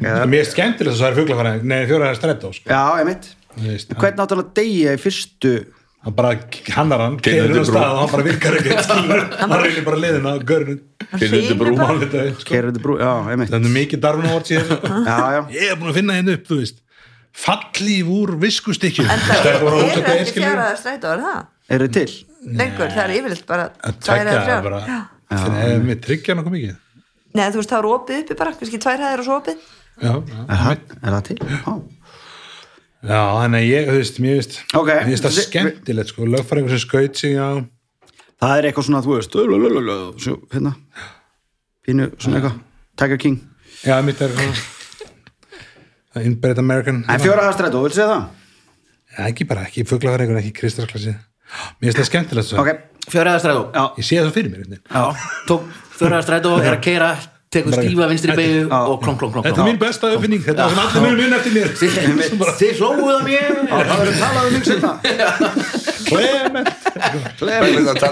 Mér er skemmtilegt að það er fuglafæri Nei, fjóra er strætó sko. Já, einmitt. Þú veist, hann, Hvernig að deyja í fyrstu hann bara hannar hann á hann bara virkar ekki. Hann reynir bara liðina á görnum Kynnindu brú sko. Keirur þetta brú, já, einmitt. Þannig mikið darfin ávart síðan Já, já, Ég er búin að finna henni upp, þú veist. Fallíf úr viskustykkju En það er ekki einskilur fjaraða strætó, er það? eru til? Lengur, það er yfirleitt bara Tækja eða það að við tryggja nokkuð mikið? Nei, þú veist, það er opið uppi bara, kannski tvær hæðir og svo opið. Já, já, Aha, er það til? Já, já þannig að ég, þú veist, mér veist Ok. Mér veist það skemmtilegt, sko Lögfæringur sem skaut sig á það er eitthvað svona, þú veist svo, hérna. Pínu, svona eitthvað. Tiger King. Já, mitt er er Inbred American En fjóra hastrættu, viltu segja það? Já, ekki bara, ekki fuglafæringur, ekki kristarklassi Mér finnst það skemmtilegt svo Ok, Fjöraða strætó. Já, Ég sé það fyrir mér einhvern veginn. Já, tók fjöraða strætó, er að keira tekur stífa vinstri beigju og klong, klong, klong, Þetta er mín besta uppfinning, þetta er sem allir munum mun eftir mér. Þið þið hlóguð að mér. Það verður talað um mig setna Clement, Hvað er þetta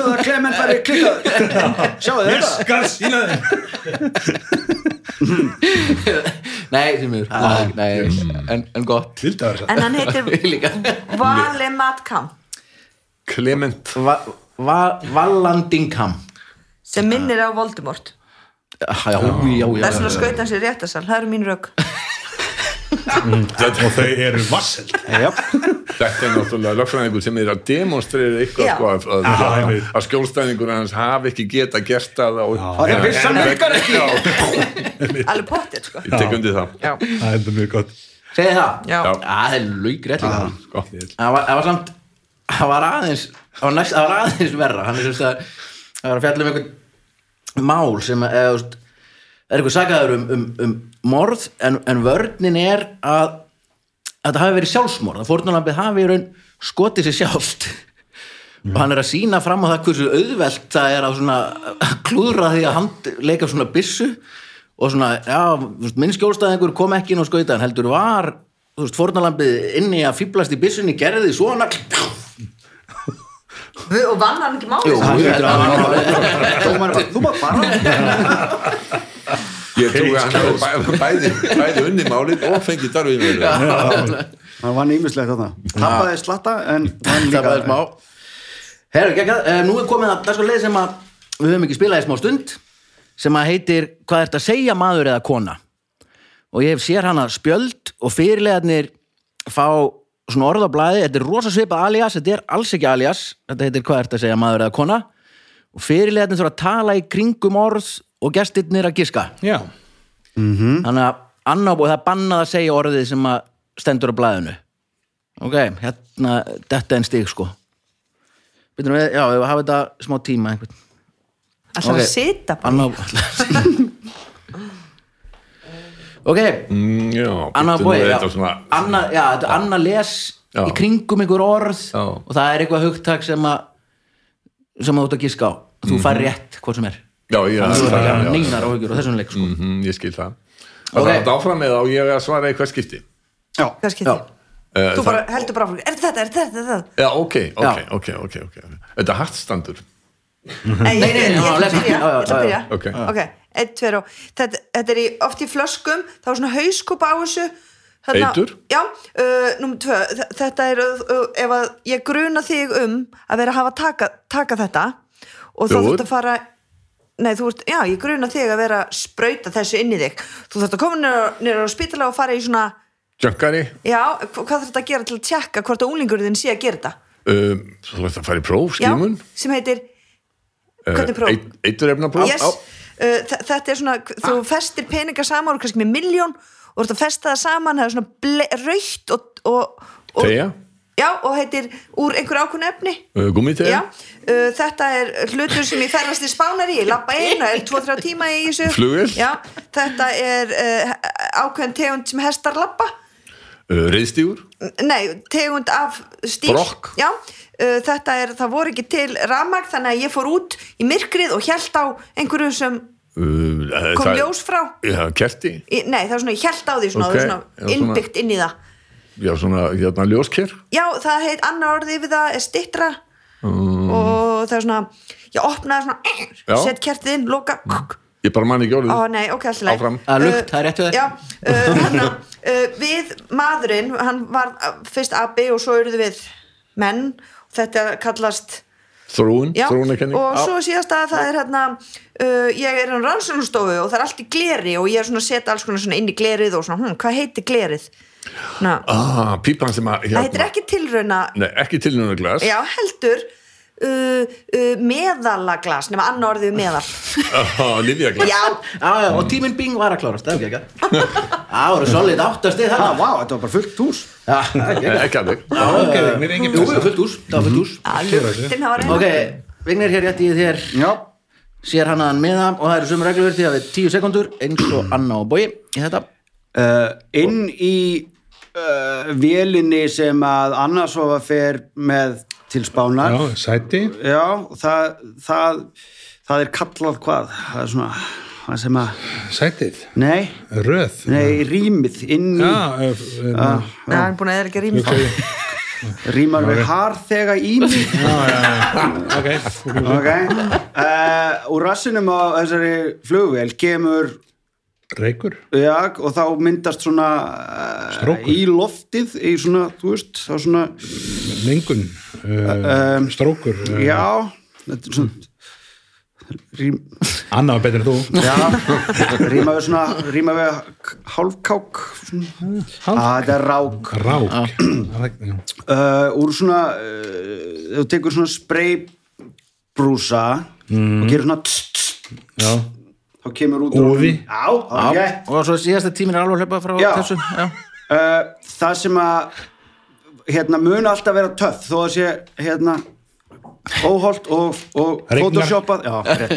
að Clement væri klikkað. Sjáu ég þetta? Skal sína þeim. Nei, Æ, Nei, en, en gott. En hann heitir Líka. Vale Matkam Clement. Va, va, Vallandingham sem minnir á Voldemort. Já, já, já, já Það er svona skaut hans í réttasal, það eru mín rögg Og þau eru vasseld Já, Þetta er náttúrulega lögfræðingur sem er að demonstrera eitthvað sko, að, að, að, skjólstæðingur hans hafi ekki geta gert það er Alveg pottið, sko. Ég tek undir það. Já, Það er mjög gott. Það? er líka. Sko. Það var, það var samt Það var aðeins Það var, var aðeins verra. Hann er sagt að var að fjalla um einhvern mál sem veist, er eitthvað sagaður um, um, um morð en, en vörnin er að að þetta hafi verið sjálfsmorð að fórnulambið hafi í raun skotið sér sjálft. Og hann er að sína fram á það hversu auðvelt það er að svona að klúðra því að hann leika svona byssu og svona, já, þú veist, minn skjólstæðingur kom ekki inn og skauta hann heldur var, þú veist, fórnulambið inni að fýblast í byssunni, gerði því svona. Og vann hann ekki Jú, máli að hann- bara, Þú mátt fara Ég trúi að hann bæði, bæði unni málið og fengið darfið með Það var nýmislegt þarna. Tappaði slatta en vann líka. Það Herru, geggjað, eh, nú er komið að dagskrá leið sem að við höfum ekki spilað í smá stund sem að heitir hvað ert að segja maður eða kona og ég sér hana spjöld og fyrirlegarnir fá svona orð á blæði, þetta er rosa svipað alias þetta er alls ekki alias, þetta heitir hvað ert að segja maður eða kona? Og fyrirlegarnir þurfa að tala í kringum orð og gestirnir að giska. Já, þannig að annar og það er bannað að segja orðið sem að stendur á blæðinu ok, hérna þetta er en stig sko. Við, já, við hafa þetta smá tíma einhvern. Það er Ok. að sita bara? Anna ok, Mm, Já, Anna bíddu, bói er já. þetta svona Anna, já, þetta Anna les Já. í kringum einhver orð Já. og það er eitthvað hugtak sem að sem að þú ert að giska á þú Mhm. fær rétt hvort sem er Já, já, þú ert já, ekki já, að já. neynar áhugjur og þessum leik sko. Mhm, Ég skil það. Og það er áfram með á ég að svara í hvað skipti Já, Hvað skiptir? Já. Eh, Þú bara heldur bara áfram Er þetta, er þetta, er þetta Já, ok, ok, Já. ok, ok, ok Þetta er hartstandur Nei, ég, nei, ég, ætla að byrja, ég ætla að byrja. Ok. ok, eitt, tver og þetta, þetta er í, oft í flöskum þá er svona hauskúpa á þessu Þarna- Eitur? Já, uh, númer tvö þ- þetta er, uh, ef að ég gruna þig um að vera að hafa taka, taka þetta og þá Þú þurft að fara Nei, þú ert, já, ég gruna þig að vera að sprauta þessu inn í þig Þú þarft að koma nýra á spítala og fara í svona Junkari Já, hva- hvað þarf þetta að gera til að tjekka hvort að úlingur þinn sé að gera þetta? um, Svo þetta að fara í próf, skimun Já, sem heitir Hvernig próf? Eitur efna próf yes. þe- þetta er svona, þú festir peninga saman og kannski með miljón og þú ert að festa það saman, það er svona raukt og, og, og Teja, já, og heitir úr einhverju ákveðnu efni. Uh, gummitegja já, þetta er hlutur sem ég ferðast í spánari, ég lappa einu eða 2-3 tíma í þessu. Flugvél? já, þetta er uh, ákveðin tegund sem hestar lappa Reyðstígur nei, tegund af stíl. Brokk? já, þetta er, það voru ekki til rafmagn þannig að ég fór út í myrkrið og hjælt á einhverju sem uh, kom það- ljós frá Já, kerti, í, nei, það er svona, ég held á því svona, Ok, okay. svona svona- innbyggt inn í það já svona hérna ljósker já, það heit annar orðið yfir það er stittra og það er svona ég opnaði svona, Mm. Já. Mm. set kertið inn, loka Ég bara man ekki orðið Ó nei, ok, alltaf leið Áfram. Það er lukt, það er rétt hjá þér. Uh, uh, við maðurinn, hann var fyrst abi og svo eruðu við menn þetta kallast Þróun, já, þróunakenning og svo síðast að það er hérna uh, ég er hann rannsóknstofu og það er allt í gleri og ég er svona að setja alls konar svona inn í glerið og svona, hm, hvað heitir glerið? Ná, ah, Pípan sem að það heitir ekki tilrauna Nei, ekki tilnuna glas já, heldur uh, uh, meðalaglas nema annar orðið meðal. Glas já, já, og tíminn Bing var að klárast, það er ekki ekki Það voru solid áttastið ah, það vá, þetta var bara fullt hús. Ekki er engin Jú, fullt hús, það var fullt hús. Að Ok, Vignir hér rétt í þér. Já, sér hann að meða og það eru sömu reglur því að við tíu sekundur eins og Anna og Bói í þetta. Uh, inn í uh, vélinni sem að annarsofa fer með til spánar. Já, sæti. Já, það, það, það er kallað hvað? Það er svona, það sem að, Sætið, nei, röð? Nei, rýmið, inn í, Já, uh, ah, er búin að eða ekki rými rýmar við harþega í mig. já, já, já, ok. Ok, uh, úr rassinum á þessari flugvél kemur, Reykur, já, og þá myndast svona uh, Strókur. í loftið, í svona, þú veist, þá svona, mengun uh, strókur uh, já, þetta er svona, rým, Anna var betur en þú. Já, rýma við svona rýma við hálfkák svona. að þetta er rák. Rák. Það uh, úr svona uh, þú tekur svona spraybrúsa og gerir svona tss, tss, Já, þá kemur út Úði. Já, það rétt og svo síðasta tíminn er alveg að hlaupa frá Já. þessu. Já. uh, Það sem að hérna mun alltaf vera töff þó að sé hérna óholt og, og photoshoppað Já, rétt.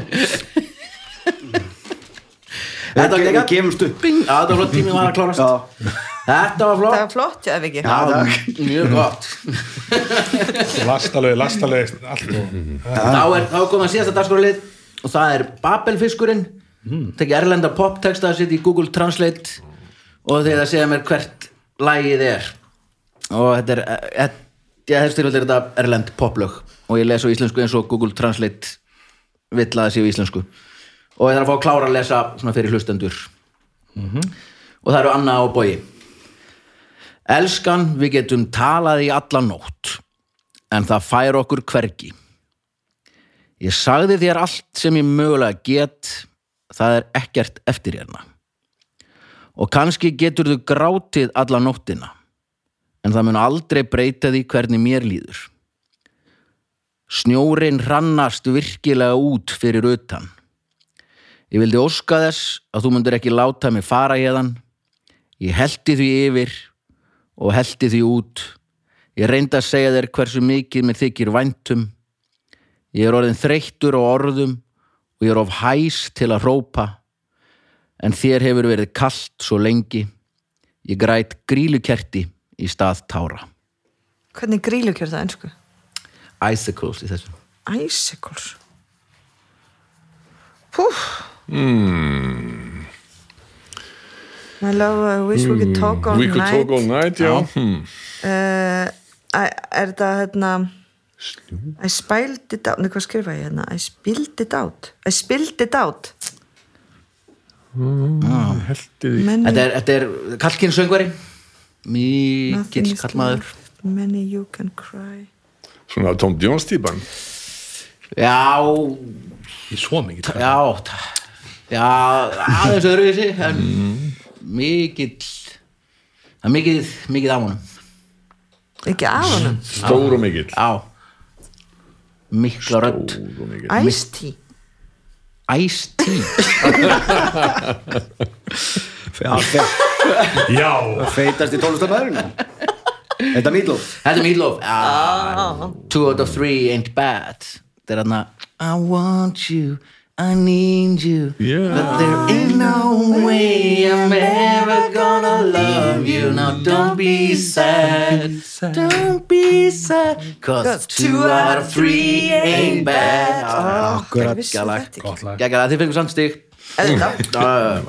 Þetta var geggjað. gefumst upp. Þetta var flott. Tíminn var að klárast. Já, Þetta var Það flott var flott, já, ekki. Já, mjög gott. Lastalegi, lastalegi allt og þá er, þá er komið að síðasta dagskorlið og það er Babelfiskurinn. Mm. tekið erlenda poptexta að setja í Google Translate og þeir að segja mér hvert lagið er. Og þetta er já, þessu tilvægt er þetta erlend poplög og ég les á íslensku eins og Google Translate vill að það séu íslensku. Og ég þarf að fá að klára að lesa svona fyrir hlustendur. Og það eru Anna og Bogi. Elskan, við getum talað í alla nótt en það fær okkur hvergi. Ég sagði þér allt sem ég mögulega get, það er ekkert eftir hérna. Og kannski getur þú grátið alla nóttina, en það mun aldrei breyta því hvernig mér líður. Snjórin rannast virkilega út fyrir utan. Ég vildi óska þess að þú mundir ekki láta mig fara hérðan. Ég heldi því yfir og heldi því út. Ég reyndi að segja þér hversu mikið mér þykir væntum. Ég er orðin þreyttur á orðum og ég er of hæs til að hrópa en þér hefur verið kallt svo lengi. Ég græt grílukerti í stað tára. Hvernig grílu kjör það ennsku? Icicles í þessu. Icicles? Púf My love, I wish we could talk all We could night. talk all night, já, Hmm. uh, Er þetta hérna I spilled it out. Nei, hvað skrifa ég hérna? I spilled it out. I spilled it out. Því Many, Þetta er, þetta er kallkinn söngvari. is kallmaður. left, Many you can cry Svona Tom Jones típan. Já, Í svo mikið já, já, aðeins öðruvísi, en mikill, það er mikið, mikið á honum. Ekki af honum? Stór og mikill. Já, mikla rödd. Stór og mikill. Ice-T Ice-T. Já, feitast í tónlistamæðurinn Þetta er Meatloaf. Þetta er Meatloaf. Ah. Two out of three ain't bad. Þetta er hann I want you, I need you Yeah. But there ain't no way I'm ever gonna love you. Now don't be sad. Don't be sad. Cause two out of three ain't bad. Akkurat Vissi Geggjalag. þetta ekki? Gott lag. Gægjalega, þið fengum.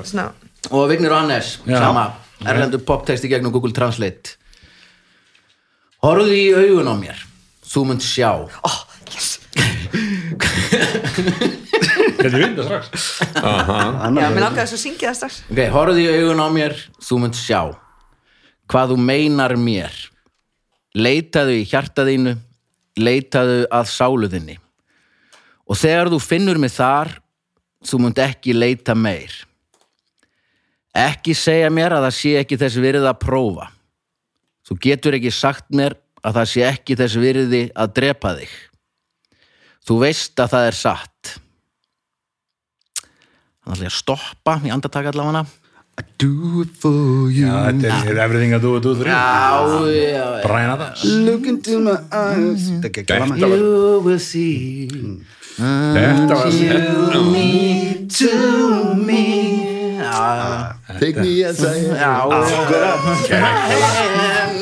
Svona, og Vignir og Hannes sama, erlendur poptexti gegnum Google Translate Horfðu í augun á mér. Þú munt sjá. Ó, yes. Þetta er vinda strax Já, mér langaði svo að syngja það strax. Ok, horfðu í augun á mér. Þú munt sjá. Hvað þú meinar mér. Leitaðu í hjartaðínu leitaðu að sáluðinni og þegar þú finnur mig þar þú munt ekki leita meir. Ekki segja mér að það sé ekki þess virði að prófa þú getur ekki sagt mér að það sé ekki þess virði að drepa þig. Þú veist að það er satt. Þannig að ég að stoppa í andartak allavega. I do it for you. Já, þetta er everything I do, do, do já, já, Brian Adams. Look into my eyes. Þetta er ekki Þetta var, You will see. Þetta var þetta, me to me. Já, Take me as I am. Já,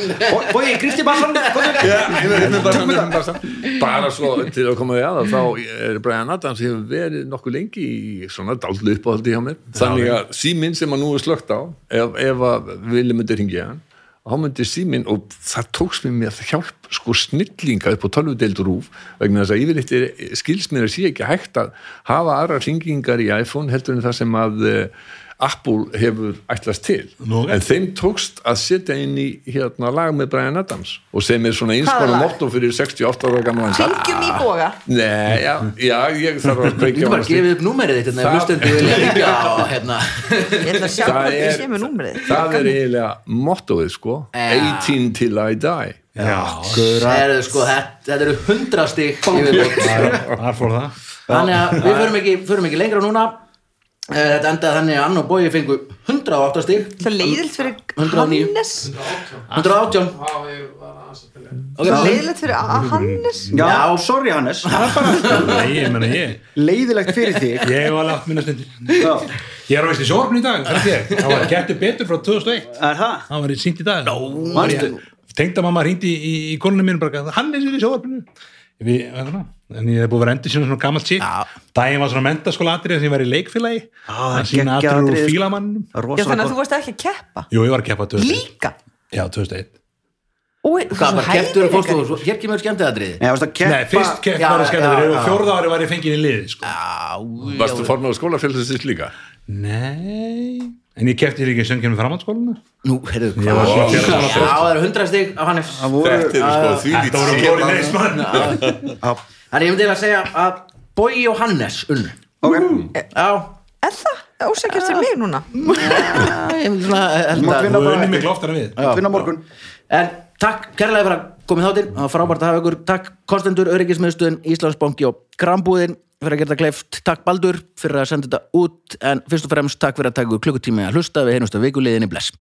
Bói, Kristi Basson bara svo til að koma því að þá er Brian Adams hefur verið nokkuð lengi í svona dállu uppáhaldi hjá mér. Þannig að síminn sem að nú er slögt á ef, ef að vilja myndi ringja hann þá myndi síminn og það tókst mér með hjálp sko snillinga upp á tölvudeild rúf vegna þess að yfirleitt er skils mér að sé ekki hægt að hafa aðra ringingar í iPhone heldur en það sem að uh, Apple hefur ætlast til. Nú, en þeim tókst að setja inn í hérna lag með Brian Adams og sem er svona einskona motto fyrir 68 ára gamla Syngjum í boga. Nei, já, já, ég þarf að Þú kveikja á bara gefið upp númerið þitt hérna, Það- hérna. Ég ætla að sjá Það hvað þið er- sé með númerið. Það er eiginlega mottoið, sko. Já. 18 till I die. Það sko, þetta, þetta eru hundra stig þar fór það? Þannig að við förum ekki, förum ekki lengra núna Þetta endaði þannig að Anna og Bói fengu 108 stig. Það leiðilegt fyrir 109. Hannes. 118 Það leiðilegt fyrir Hannes. Já, Já. sorry Hannes. Það er bara Nei, ég menna ég. Leiðilegt fyrir þig. Ég var látt minna stundir. Já, Ég er á veist í sjóarfinn í dag, það er var gettu betur frá 2001 Er það? Var sínt í dag. Manstu? Tengdamamma hringdi í, í, í konunum mínu bara, hann er í sjóarfinu Við? En ég hef búið að vera endur síðan svona gammalt sík. Daginn var svona mentaskóla atrið sem ég var í leikfélagi. Að sína atrið úr fílamannum. Já, þannig að þú varst ekki að keppa? Jú, ég var að keppa 2001 Líka? Já, 2001 Og Hvað bara keftur og og hér kemur skemmtið aðriði Nei, varstu að keppa? Nei, fyrst kepp Já, var að skemmt já, og fjórða ári var ég fengið í liði sko. Já, Varstu formáður skólafélagsins líka? Nei En ég keppti líka í söngjarnum framhaldsskólinu Nú, heyrðu, Ég var svona hvað Já, það eru 100 stig af hann Það voru Þetta er sko voru glóri neismann Já, Þannig ég myndi að segja að Bói og Hannes Já, Er það? Ósækjast fyrir mig núna? Ég myndi svona held mátt að vinna Þú mig glóftar en við finna morgun. En takk kærlega fyrir að komið þáttinn. Það var frábært að hafa ykkur. Takk Kostendur, Öryggismiðstöðin, Íslandsbanki og Grambúðin fyrir að gera þetta kleift Takk Baldur fyrir að senda þetta út. En fyrst og fremst takk fyrir að taka klukkutími að hlusta. Við heyrumst að vikuliðinni. Bless